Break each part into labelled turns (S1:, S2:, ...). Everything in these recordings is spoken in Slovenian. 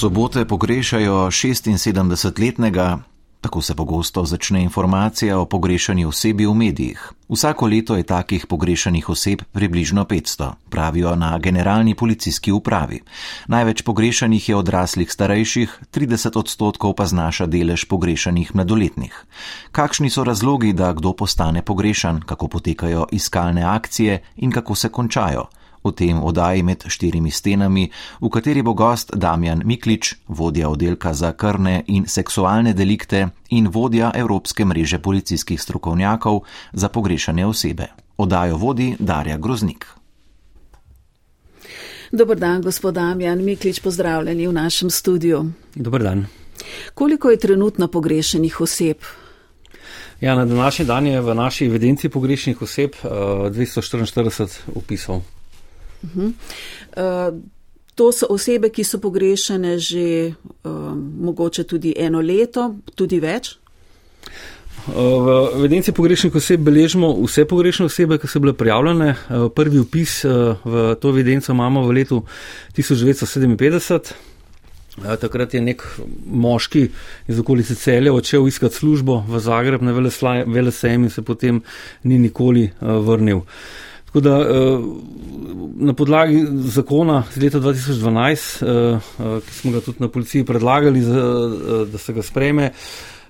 S1: sobote pogrešajo 76-letnega, tako se pogosto začne informacija o pogrešani osebi v medijih. Vsako leto je takih pogrešanih oseb približno 500, pravijo na generalni policijski upravi. Največ pogrešanih je odraslih starejših, 30 odstotkov pa znaša delež pogrešanih mladoletnih. Kakšni so razlogi, da kdo postane pogrešan, kako potekajo iskalne akcije in kako se končajo? V tem oddaji med štirimi stenami, v kateri bo gost Damjan Miklič, vodja oddelka za krne in seksualne delikte in vodja Evropske mreže policijskih strokovnjakov za pogrešane osebe. Oddajo vodi Darja Groznik.
S2: Dobr dan, gospod Damjan Miklič, pozdravljeni v našem studiu.
S3: Dobr dan.
S2: Koliko je trenutno pogrešenih oseb?
S3: Ja, na današnji dan je v naši evidenci pogrešenih oseb uh, 244 upisov.
S2: Uh -huh. uh, to so osebe, ki so pogrešene že uh, mogoče tudi eno leto, tudi več.
S3: V evidenci pogrešenih oseb beležimo vse pogrešene osebe, ki so bile prijavljene. Prvi upis v to evidenco imamo v letu 1957. Takrat je nek moški iz okolice celja odšel iskati službo v Zagreb na Velesejem in se potem ni nikoli vrnil. Tako da eh, na podlagi zakona iz leta 2012, eh, eh, ki smo ga tudi na policiji predlagali, da se ga spreme,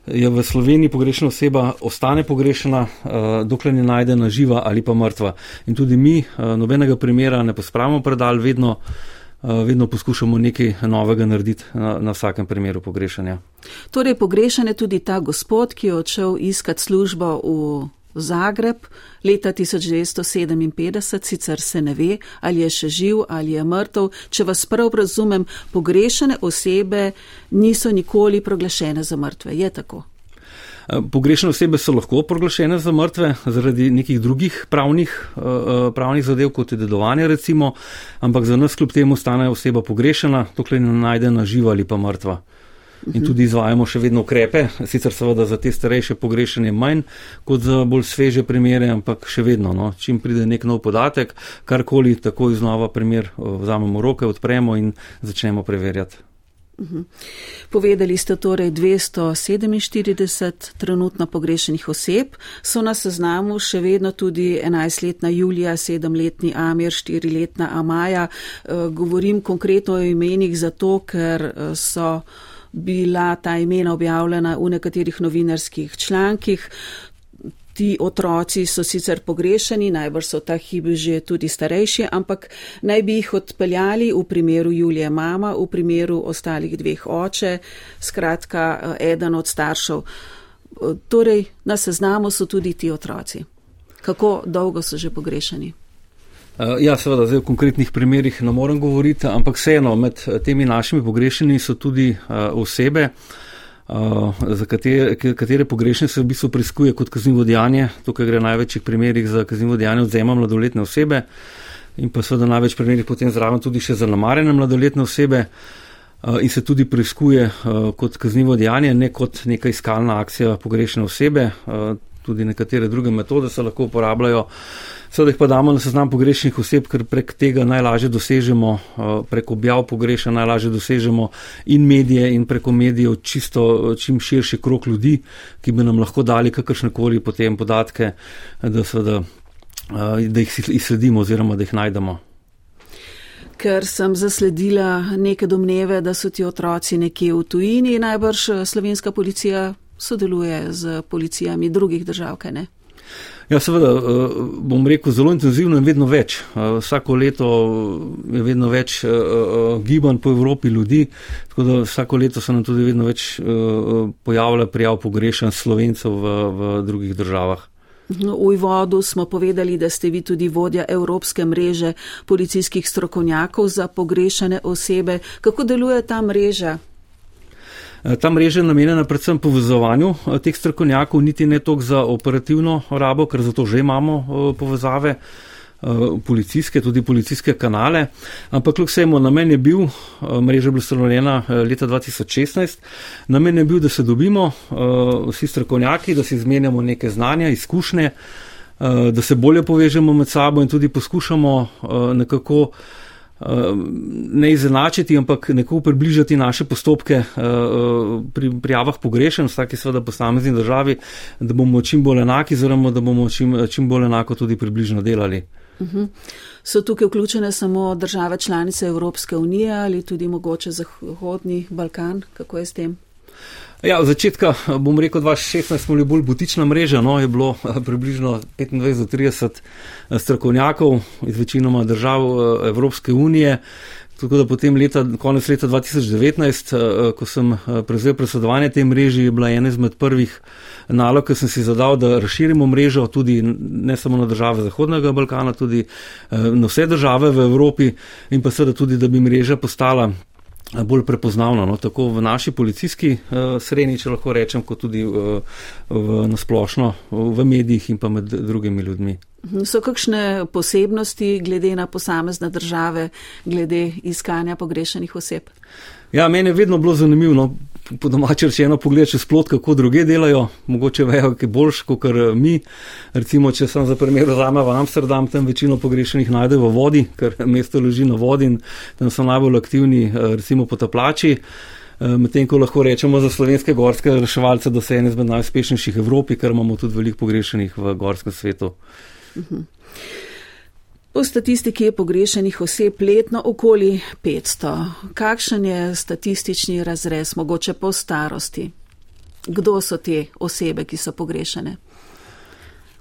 S3: je v Sloveniji pogrešena oseba ostane pogrešena, dokler ne najde na živa ali pa mrtva. In tudi mi nobenega primera ne pospravimo predal, vedno, vedno poskušamo nekaj novega narediti na, na vsakem primeru pogrešanja.
S2: Torej, pogrešen je tudi ta gospod, ki je odšel iskati službo v Zagreb leta 1957, sicer se ne ve, ali je še živ ali je mrtev. Če vas prav razumem, pogrešene osebe niso nikoli proglašene za mrtve. Je tako?
S3: Eh, pogrešene osebe so lahko proglašene za mrtve zaradi nekih drugih pravnih, eh, eh, pravnih zadev, kot je dedovanje recimo, ampak za nas kljub temu stane oseba pogrešena, dokler ne najde na živa ali pa mrtva in tudi izvajamo še vedno ukrepe, sicer seveda za te starejše pogrešanje manj kot za bolj sveže primere, ampak še vedno, no, čim pride nek nov podatek, karkoli, tako iznova primer vzamemo roke, odpremo in začnemo preverjati.
S2: Povedali ste torej 247 trenutno pogrešenih oseb, so na seznamu še vedno tudi 11-letna Julija, 7-letni Amir, 4-letna Amaja. E, govorim konkretno o imenih zato, ker e, so bila ta imena objavljena v nekaterih novinarskih člankih. Ti otroci so sicer pogrešani, najbrž so ta hibi že tudi starejši, ampak naj bi jih odpeljali v primeru Julije mama, v primeru ostalih dveh oče, skratka eden od staršev. Torej, na seznamu so tudi ti otroci. Kako dolgo so že pogrešani?
S3: Uh, ja, seveda, zdaj v konkretnih primerjih ne morem govoriti, ampak vseeno med eh, temi našimi pogrešnimi so tudi uh, osebe, za katere, katere pogrešne se v bistvu preiskuje kot kaznivo dejanje. Tukaj gre v največjih primerjih za kaznivo dejanje odzema mladoletne osebe in pa seveda največ primerjih potem zraven tudi še za namarjene mladoletne osebe. In se tudi preiskuje kot kaznivo dejanje, ne kot neka iskalna akcija pogrešene osebe. Tudi nekatere druge metode se lahko uporabljajo. Seveda jih pa damo na seznam pogrešenih oseb, ker prek tega najlažje dosežemo, eh, prek objav pogreša najlažje dosežemo in medije in preko medijev čisto eh, čim širši krok ljudi, ki bi nam lahko dali kakršne koli potem podatke, da, seveda, eh, da jih izsledimo oziroma da jih najdemo.
S2: Ker sem zasledila neke domneve, da so ti otroci nekje v tujini, najbrž slovenska policija sodeluje z policijami drugih držav, kaj ne?
S3: Ja, seveda, eh, bom rekel, zelo intenzivno in vedno več. Eh, vsako leto je vedno več eh, gibanj po Evropi ljudi, tako da vsako leto se nam tudi vedno več pojavlja prijav pogrešan slovencev v, v drugih državah.
S2: V uvodu smo povedali, da ste vi tudi vodja Evropske mreže policijskih strokovnjakov za pogrešane osebe. Kako deluje ta mreža?
S3: Eh, ta mreža je namenjena predvsem povezovanju eh, teh strokovnjakov, niti ne toliko za operativno rabo, ker zato že imamo eh, povezave policijske, tudi policijske kanale, ampak kljub vsemu namen je bil, mreža je bila ustanovljena leta 2016, namen je bil, da se dobimo vsi strokovnjaki, da si izmenjamo neke znanja, izkušnje, da se bolje povežemo med sabo in tudi poskušamo nekako ne izenačiti, ampak nekako približati naše postopke pri prijavah pogrešen, vsaki seveda posamezni državi, da bomo čim bolj enaki, oziroma da bomo čim, čim bolj enako tudi približno delali. Uh mhm. -huh.
S2: So tukaj vključene samo države članice Evropske unije ali tudi mogoče Zahodni Balkan? Kako je s tem?
S3: Ja, od začetka bom rekel, 2016 smo bili bolj butična mreža, no, je bilo eh, približno 25-30 eh, strokovnjakov iz večinoma držav eh, Evropske unije. Tako da potem leta, konec leta 2019, ko sem prevzel predsedovanje te mreži, je bila ena izmed prvih nalog, ki sem si zadal, da razširimo mrežo tudi ne samo na države Zahodnega Balkana, tudi na vse države v Evropi in pa seveda tudi, da bi mreža postala bolj prepoznavno, no, tako v naši policijski uh, sreni, če lahko rečem, kot tudi uh, v nasplošno v medijih in pa med drugimi ljudmi.
S2: Mhm, so kakšne posebnosti glede na posamezne države, glede iskanja pogrešenih oseb?
S3: Ja, meni je vedno bilo zanimivo, no, po domači rečeno, pogledati čez plot, kako druge delajo, mogoče vejo, kaj boljš, kot mi. Recimo, če sem za primer vzame v Amsterdam, tam večino pogrešenih najde v vodi, ker mesto leži na vodi in tam so najbolj aktivni, eh, recimo potaplači. Eh, medtem ko lahko rečemo za slovenske gorske reševalce, da so ene izmed najuspešnejših v Evropi, ker imamo tudi veliko pogrešenih v gorskem svetu. Uh -huh.
S2: Po statistiki je pogrešenih oseb letno okoli 500. Kakšen je statistični razrez, mogoče po starosti? Kdo so te osebe, ki so pogrešene?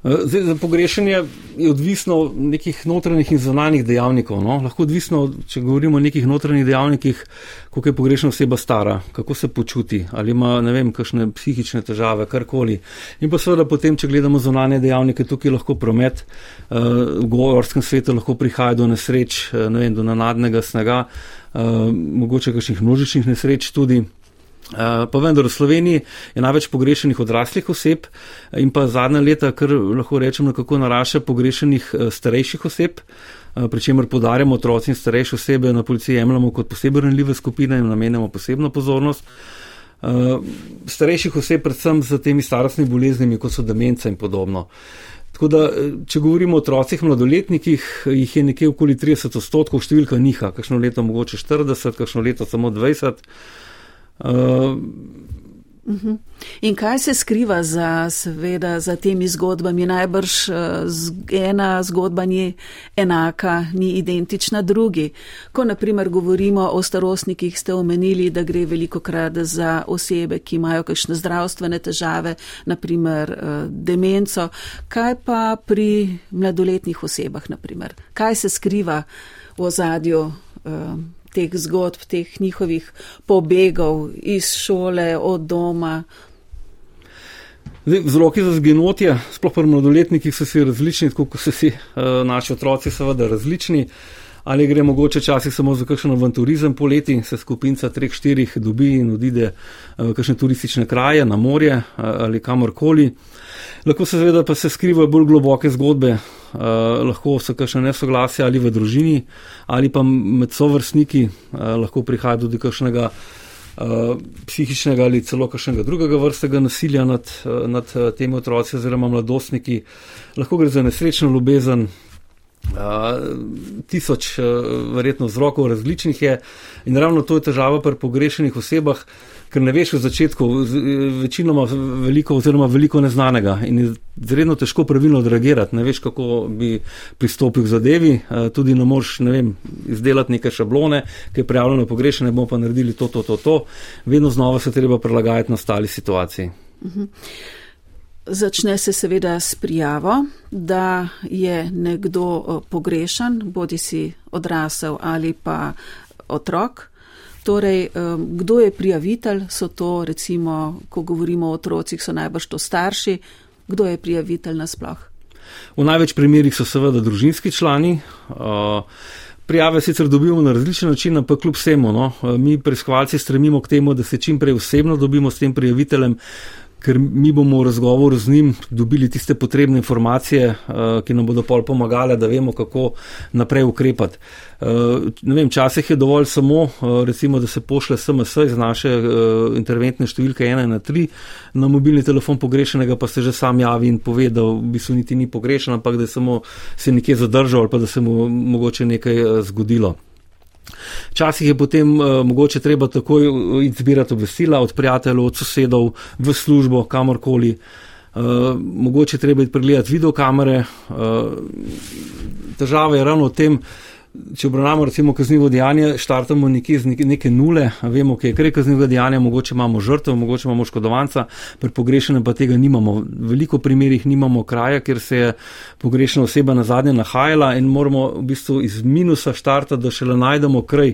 S3: Eh, zdaj, za pogrešanje je odvisno od nekih notranjih in zunanjih dejavnikov. No? Lahko odvisno, če govorimo o nekih notranjih dejavnikih, koliko je pogrešana oseba stara, kako se počuti, ali ima ne vem, kakšne psihične težave, karkoli. In pa seveda potem, če gledamo zunanje dejavnike, tukaj lahko promet, uh, v govorskem svetu lahko prihaja do nesreč, uh, ne vem, do nanadnega snega, mogoče kakšnih množičnih nesreč tudi. Eh, pa vendar v Sloveniji je največ pogrešenih odraslih oseb in pa zadnja leta, kar lahko rečemo, kako narašča pogrešenih eh, starejših oseb, eh, pri čemer podarjamo otroci in starejše osebe na policiji jemljamo kot posebej ranljive skupine in namenjamo posebno pozornost. Starejših oseb predvsem z temi starostnimi boleznimi, kot so demence in podobno. Tako da, če govorimo o otrocih, mladoletnikih, jih je nekje okoli 30 odstotkov, številka niha, kakšno leto mogoče 40, kakšno leto samo 20. Uh,
S2: In kaj se skriva za, seveda, za temi zgodbami? Najbrž eh, ena zgodba ni enaka, ni identična drugi. Ko naprimer govorimo o starostnikih, ste omenili, da gre veliko krat za osebe, ki imajo kakšne zdravstvene težave, naprimer eh, demenco. Kaj pa pri mladoletnih osebah, naprimer? Kaj se skriva v ozadju? Uh, teh zgodb, teh njihovih pobegov iz šole, od doma.
S3: Vzroki za zginotje, sploh pri mladoletnikih, so si različni, tako kot so si uh, naši otroci, seveda različni. Ali gre mogoče časih samo za kakšen avanturizem poleti, se skupinca treh, štirih dobi in odide v kakšne turistične kraje, na morje uh, ali kamorkoli. Lahko se seveda pa se skrivajo bolj globoke zgodbe, uh, lahko so kakšne nesoglasja ali v družini, ali pa med sovrstniki, uh, lahko prihaja tudi kakšnega uh, psihičnega ali celo kakšnega drugega vrstega nasilja nad, uh, nad uh, temi otroci oziroma mladostniki. Lahko gre za nesrečno ljubezen. Uh, tisoč uh, verjetno vzrokov različnih je in ravno to je težava pri pogrešenih osebah, ker ne veš v začetku, večinoma veliko oziroma veliko neznanega in je zredno težko pravilno odreagirati, ne veš, kako bi pristopil k zadevi, eh, tudi ne moreš, ne vem, izdelati neke šablone, ki je prijavljeno pogrešene, bomo pa naredili to, to, to, to, vedno znova se treba prilagajati na stali situaciji. Mhm.
S2: Začne se seveda s prijavo, da je nekdo eh, pogrešan, bodi si odrasel ali pa otrok. Torej, kdo je prijavitelj, so to recimo, ko govorimo o otrocih, so najbrž to starši, kdo je prijavitelj nasploh?
S3: V največ primerjih so seveda družinski člani. Prijave sicer dobimo na različne načine, pa kljub vsemu, no, mi preiskovalci stremimo k temu, da se čim prej osebno dobimo s tem prijaviteljem, ker mi bomo v razgovoru z njim dobili tiste potrebne informacije, uh, ki nam bodo pol pomagale, da vemo, kako naprej ukrepati. Uh, ne vem, časih je dovolj samo, uh, recimo, da se pošle SMS iz naše interventne številke 1 na 3 na mobilni telefon pogrešenega, pa se že sam javi in pove, da v bistvu niti ni pogrešen, ampak da je samo se nekje zadržal ali pa da se mu mogoče nekaj zgodilo. Včasih je potem uh, mogoče treba takoj izbirati obvestila od prijateljev, od sosedov, v službo, kamorkoli. Uh, mogoče treba pregledati videokamere. Uh, težava je ravno v tem, uh, če obravnavamo recimo kaznivo dejanje, štartamo nekje z neke nule, vemo, kaj je kre kaznivo dejanje, mogoče imamo žrtev, mogoče imamo škodovanca, pri pogrešenem pa tega nimamo. V veliko primerjih nimamo kraja, kjer se je pogrešena oseba na zadnje nahajala in moramo v bistvu iz minusa štartati, da šele najdemo kraj,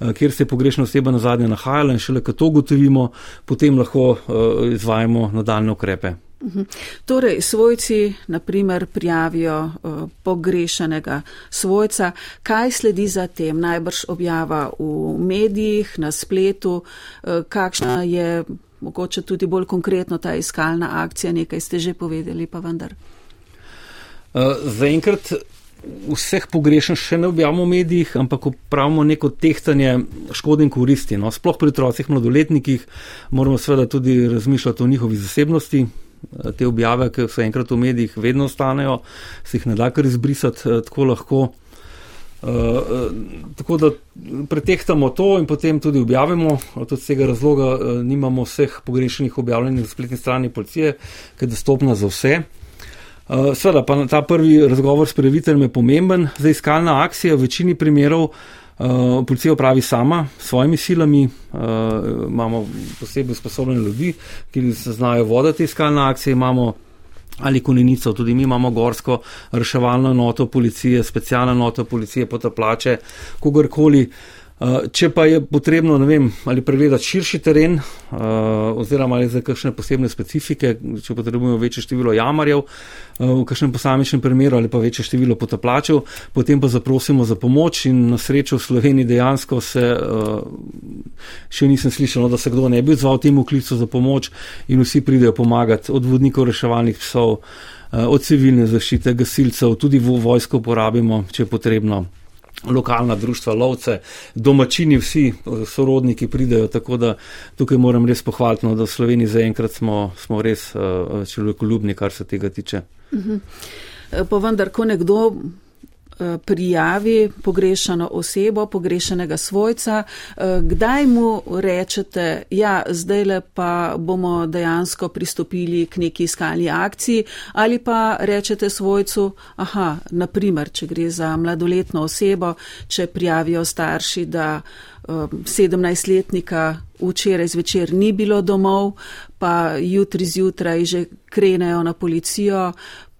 S3: eh, kjer se je pogrešena oseba na zadnje nahajala in šele, ko to ugotovimo, potem lahko uh, izvajamo nadaljne ukrepe.
S2: Mhm. Torej, svojci, naprimer, prijavijo uh, pogrešanega svojca. Kaj sledi za tem? Najbrž objava v medijih, na spletu, uh, kakšna je mogoče tudi bolj konkretno ta iskalna akcija, nekaj ste že povedali, pa vendar.
S3: Uh, zaenkrat vseh pogrešen še ne objavimo v medijih, ampak upravimo neko tehtanje škode in koristi. No, sploh pri otrocih, mladoletnikih moramo seveda tudi razmišljati o njihovi zasebnosti, te objave, ki so enkrat v medijih, vedno ostanejo, se jih ne da kar izbrisati eh, tako lahko. Uh, tako da pretehtamo to in potem tudi objavimo. Tudi z tega razloga uh, nimamo vseh pogrešenih objavljenih na spletni strani policije, ki je dostopna za vse. Uh, Sveda pa ta prvi razgovor s prijaviteljem je pomemben za iskalna akcija. V večini primerov uh, Uh, policija upravi sama, s svojimi silami, uh, imamo posebej usposobljene ljudi, ki se znajo voditi iskalne akcije, imamo ali koninico, tudi mi imamo gorsko reševalno enoto policije, specialno enoto policije, potaplače, kogarkoli. Uh, če pa je potrebno, ne vem, ali pregledati širši teren, uh, oziroma ali za kakšne posebne specifike, če potrebujemo večje število jamarjev uh, v kakšnem posamičnem primeru ali pa večje število potaplačev, potem pa zaprosimo za pomoč in na srečo v Sloveniji dejansko se, uh, še nisem slišal, no, da se kdo ne bi odzval temu klicu za pomoč in vsi pridejo pomagati od vodnikov reševalnih psov, od civilne zaščite, gasilcev, tudi vojsko uporabimo, če je potrebno lokalna društva, lovce, domačini, vsi sorodniki pridejo, tako da tukaj moram res pohvaliti, no, da v Sloveniji zaenkrat smo, smo res uh, človekoljubni, kar se tega tiče. Uh
S2: -huh. Pa vendar, ko nekdo Eh, prijavi pogrešano osebo, pogrešanega svojca, eh, kdaj mu rečete, ja, zdaj le pa bomo dejansko pristopili k neki iskalni akciji ali pa rečete svojcu, aha, naprimer, če gre za mladoletno osebo, če prijavijo starši, da 17-letnika eh, včeraj zvečer ni bilo domov, pa jutri zjutraj že krenejo na policijo,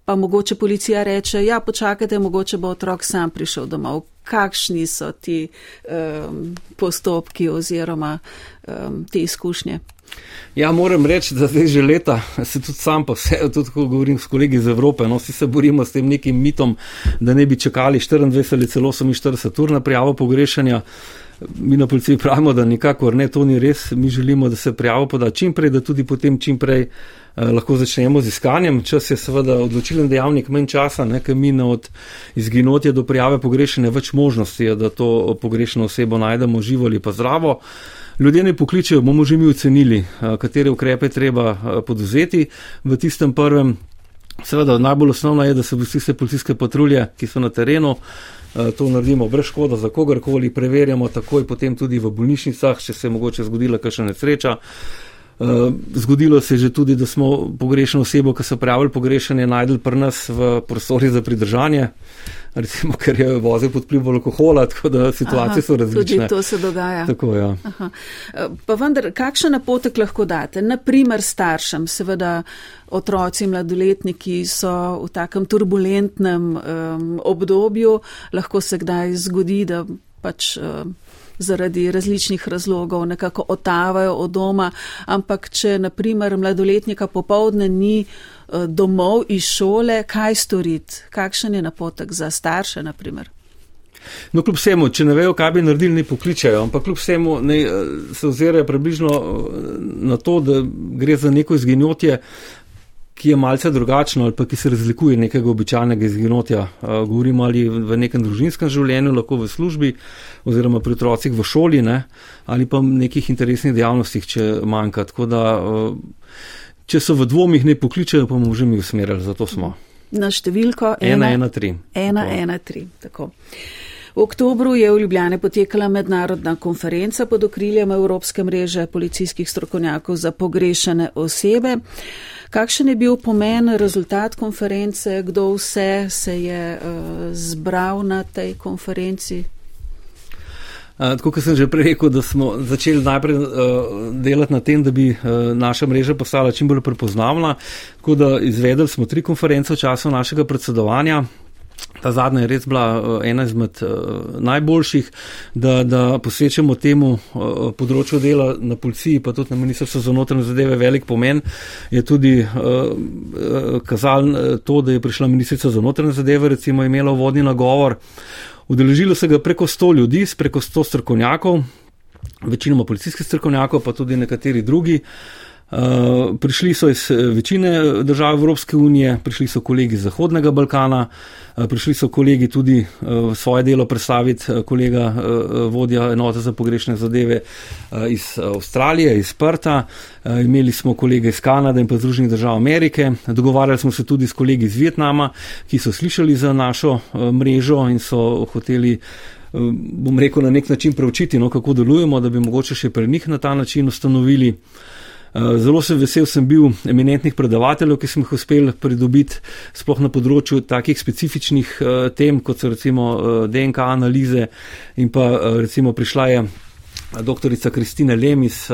S2: pa mogoče policija reče, ja, počakajte, mogoče bo otrok sam prišel domov. Kakšni so ti um, postopki oziroma um, te izkušnje?
S3: Ja, moram reči, da zdaj že leta, se tudi sam, pa vse, tudi ko govorim s kolegi iz Evrope, no, vsi se borimo s tem nekim mitom, da ne bi čakali 24 ali celo 48 ur na prijavo pogrešanja. Mi na policiji pravimo, da nikakor ne, to ni res. Mi želimo, da se prijavo poda čim prej, da tudi potem čim prej Eh, lahko začnemo z iskanjem. Čas je seveda odločilen dejavnik, manj časa, nekaj mine od izginotja do prijave pogrešene, več možnosti je, da to pogrešeno osebo najdemo živo ali pa zdravo. Ljudje ne pokličejo, bomo že mi ocenili, eh, katere ukrepe treba eh, poduzeti v tistem prvem. Seveda, najbolj osnovno je, da se vsi se policijske patrulje, ki so na terenu, to naredimo brez škoda za kogarkoli, preverjamo takoj potem tudi v bolnišnicah, če se je mogoče zgodila kakšna nesreča. Eh, zgodilo se je že tudi, da smo pogrešeno osebo, ki so prijavili pogrešanje, najdel pri nas v prostori za pridržanje, recimo, ker je vozil pod vplivom alkohola, tako da situacije Aha, so različne.
S2: Tudi to se dogaja.
S3: Tako, ja.
S2: Eh, pa vendar, kakšen napotek lahko date? Naprimer staršem, seveda otroci, mladoletniki so v takem turbulentnem um, obdobju, lahko se kdaj zgodi, da pač. Um, zaradi različnih razlogov nekako otavajo od doma, ampak če naprimer mladoletnika popovdne ni eh, domov iz šole, kaj storiti, kakšen je napotek za starše naprimer?
S3: No, kljub vsemu, če ne vejo, kaj bi naredili, ne pokličajo, ampak kljub vsemu ne, se ozirajo približno na to, da gre za neko izginotje, ki je malce drugačno ali pa ki se razlikuje nekega običajnega izginotja. Govorimo ali v nekem družinskem življenju, lahko v službi oziroma pri otrocih v šoli ne, ali pa v nekih interesnih dejavnostih, če manjka. Tako da, če so v dvomih, ne pokličajo, pa bomo že mi usmerjali, zato smo.
S2: Na številko
S3: 113.
S2: 113. V oktobru je v Ljubljane potekala mednarodna konferenca pod okriljem Evropske mreže policijskih strokovnjakov za pogrešene osebe. Kakšen je bil pomen, rezultat konference, kdo vse se je uh, zbral na tej konferenci?
S3: Tako kot sem že prej rekel, da smo začeli najprej uh, delati na tem, da bi uh, naša mreža postala čim bolj prepoznavna. Tako da izvedeli smo tri konference v času našega predsedovanja. Ta zadnja je res bila ena izmed uh, najboljših, da, da posvečamo temu uh, področju dela na policiji, pa tudi na ministrstvu za notranje zadeve velik pomen. Je tudi uh, uh, kazal to, da je prišla ministrica za notranje zadeve, recimo imela vodni nagovor. Udeležilo se ga preko 100 ljudi, preko 100 strokovnjakov, večinoma policijskih strokovnjakov, pa tudi nekateri drugi. Uh, Uh, prišli so iz eh, večine držav Evropske unije, prišli so kolegi iz Zahodnega Balkana, uh, prišli so kolegi tudi uh, svoje delo predstaviti, kolega vodja enote za pogrešne zadeve iz Avstralije, iz Prta, imeli smo kolege iz Kanade in pa Združenih držav Amerike, dogovarjali smo se tudi s kolegi iz Vietnama, ki so slišali za našo mrežo in so hoteli. Bom rekel, na nek način preučiti, no, kako delujemo, da bi mogoče še pri njih na ta način ustanovili uh, Eh, zelo sem vesel, sem bil eminentnih predavateljev, ki sem jih uspel pridobiti, sploh na področju takih specifičnih eh, tem, kot so recimo eh, DNK analize in pa recimo prišla je doktorica Kristina Lemis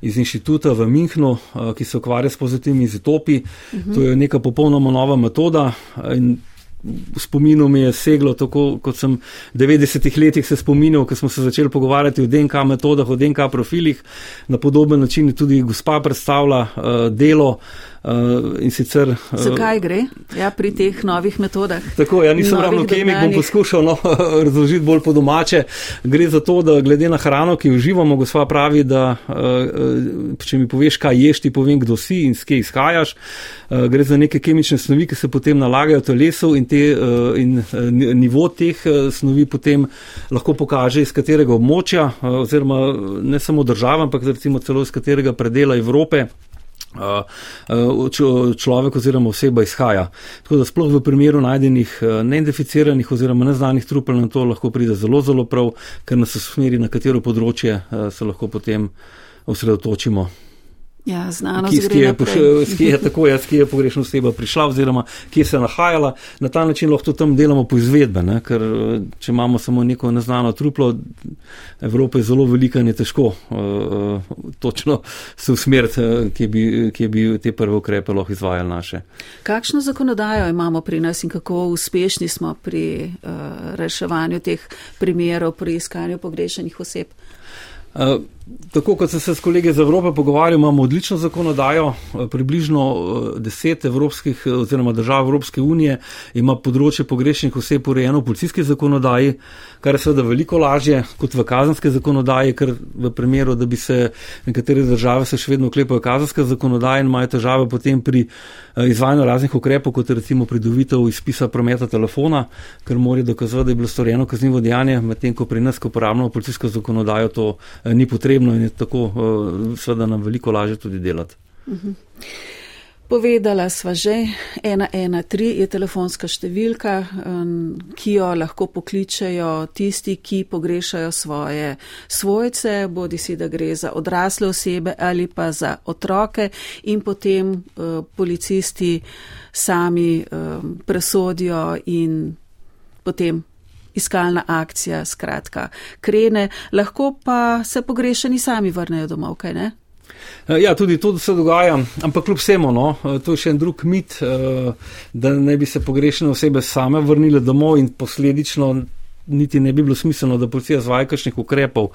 S3: iz inštituta v Minhnu, ki se ukvarja s pozitivnimi izotopi. Uh -huh. To je neka popolnoma nova metoda in v spominu mi je seglo, tako kot sem v 90-ih letih se spominjal, ko smo se začeli pogovarjati o DNK metodah, o DNK profilih. Na podoben način tudi gospa predstavlja uh, delo uh, Uh, sicer,
S2: Zakaj gre ja, pri teh novih metodah?
S3: Tako, ja, nisem ravno kemik, bom poskušal no, razložiti bolj po domače. Gre za to, da glede na hrano, ki jo uživamo, gospa pravi, da uh, če mi poveš, kaj ješ, ti povem, kdo si in s kje izhajaš. Gre za neke kemične snovi, ki se potem nalagajo telesu in, te, in nivo teh snovi potem lahko pokaže, iz katerega območja, oziroma ne samo država, ampak recimo celo iz katerega predela Evrope človek oziroma oseba izhaja. Tako da sploh v primeru najdenih neidentificiranih oziroma neznanih trupel na to lahko pride zelo, zelo prav, ker nas usmeri na katero področje se lahko potem osredotočimo.
S2: Ja, znanost ki, je,
S3: ki je tako, jaz, ki je pogrešna oseba prišla oziroma se je nahajala. Na ta način lahko tam delamo po izvedbe, ne? ker če imamo samo neko neznano truplo, Evropa je zelo velika in je težko uh, točno se usmeriti, kje bi, kje bi te prve ukrepe lahko izvajali naše.
S2: Kakšno zakonodajo imamo pri nas in kako uspešni smo pri uh, reševanju teh primerov, pri iskanju pogrešenih oseb?
S3: Uh, Tako kot sem se s kolegi iz Evrope pogovarjal, imamo odlično zakonodajo. Približno eh, deset evropskih eh, oziroma držav Evropske unije ima področje pogrešenih oseb urejeno v policijski zakonodaji, kar je seveda veliko lažje kot v kazanske zakonodaji, ker v primeru, da bi se nekatere države se še vedno oklepajo kazanske zakonodaje in imajo težave potem pri eh, izvajanju raznih ukrepov, kot recimo pridobitev izpisa prometa telefona, ker morajo dokazati, da je bilo storjeno kaznivo dejanje, medtem ko pri nas, ko uporabljamo policijsko zakonodajo, to ni potrebno in je tako uh, seveda nam veliko lažje tudi delati. Uh mhm. -huh.
S2: Povedala sva že, 113 je telefonska številka, ki jo lahko pokličajo tisti, ki pogrešajo svoje svojce, bodi si, da gre za odrasle osebe ali pa za otroke in potem uh, policisti sami um, presodijo in potem iskalna akcija, skratka, krene, lahko pa se pogrešani sami vrnejo domov, kaj ne?
S3: Eh, ja, tudi to se dogaja, ampak kljub vsemu, no, eh, to je še en drug mit, eh, da ne bi se pogrešene osebe same vrnile domov in posledično niti ne bi bilo smiselno, da policija zvaja kakšnih ukrepov.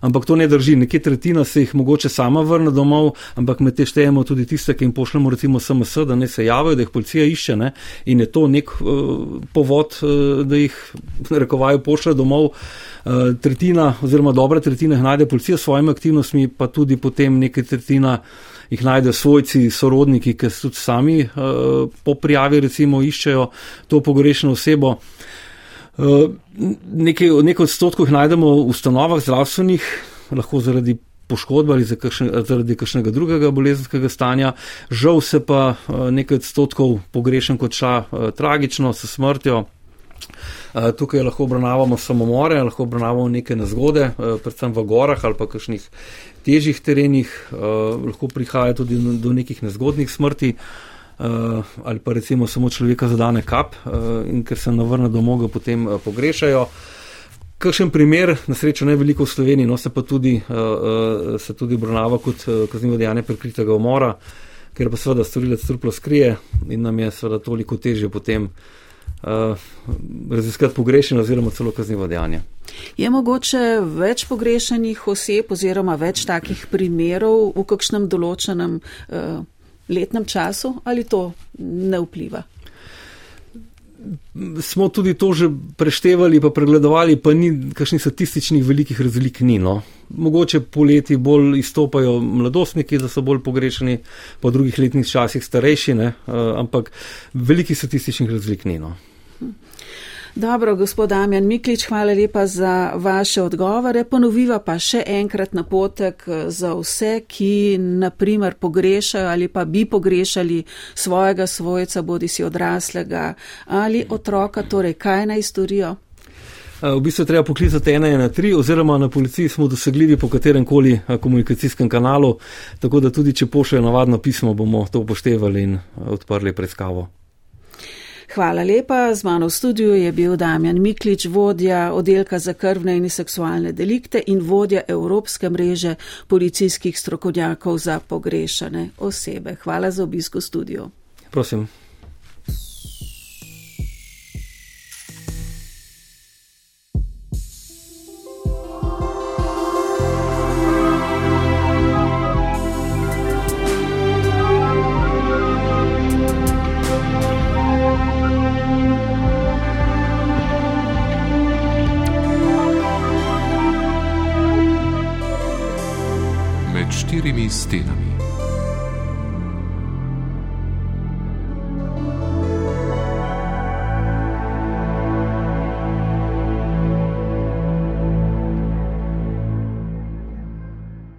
S3: Ampak to ne drži. Nekje tretjina se jih mogoče sama vrne domov, ampak med te štejemo tudi tiste, ki jim pošljemo recimo SMS, da ne se javijo, da jih policija išče. Ne? In je to nek uh, povod, uh, da jih rekovajo pošlje domov. Uh, tretjina oziroma dobra tretjina jih najde policija s svojimi aktivnostmi, pa tudi potem nekaj tretjina jih najdejo svojci, sorodniki, ki tudi sami uh, po prijavi recimo iščejo to pogrešeno osebo. Uh, nekaj, nekaj odstotkov jih najdemo v ustanovah zdravstvenih, lahko zaradi poškodbe ali zaradi kakšnega drugega bolezenskega stanja. Žal se pa uh, nekaj odstotkov pogrešen kot ša uh, tragično, s smrtjo. Tukaj lahko obravnavamo samomore, lahko obravnavamo neke nezgode, predvsem v gorah ali pa kakšnih težjih terenih, lahko prihaja tudi do nekih nezgodnih smrti. Uh, ali pa recimo samo človeka zadane kap uh, in ker se navrne domov, ga potem uh, pogrešajo. Kakšen primer, na srečo ne veliko v Sloveniji, no se pa tudi, uh, uh, se tudi obravnava kot uh, kaznivo dejanje prekritega umora, ker pa seveda storilec trplo skrije in nam je seveda toliko težje potem uh, raziskati pogrešeno oziroma celo kaznivo dejanje.
S2: Je mogoče več pogrešenih oseb oziroma več takih primerov v kakšnem določenem uh, letnem času ali to ne vpliva?
S3: Smo tudi to že preštevali, pa pregledovali, pa ni kakšnih statističnih velikih razlik. Ni, no. Mogoče poleti bolj izstopajo mladostniki, da so bolj pogrešeni, po drugih letnih časih starejši, ne, uh, ampak velikih statističnih razlik ni. No.
S2: Dobro, gospod Damjan Miklič, hvala lepa za vaše odgovore. Ponoviva pa še enkrat napotek eh, za vse, ki naprimer pogrešajo ali pa bi pogrešali svojega svojca, bodi si odraslega ali otroka, torej kaj naj storijo.
S3: Eh, v bistvu treba poklicati 113 oziroma na policiji smo dosegljivi po katerem koli eh, komunikacijskem kanalu, tako da tudi če pošljajo navadno pismo, bomo to upoštevali in odprli preiskavo.
S2: Hvala lepa. Z mano v studiu je bil Damjan Miklič, vodja oddelka za krvne in seksualne delikte in vodja Evropske mreže policijskih strokovnjakov za pogrešane osebe. Hvala za obisko studiu.
S3: Prosim.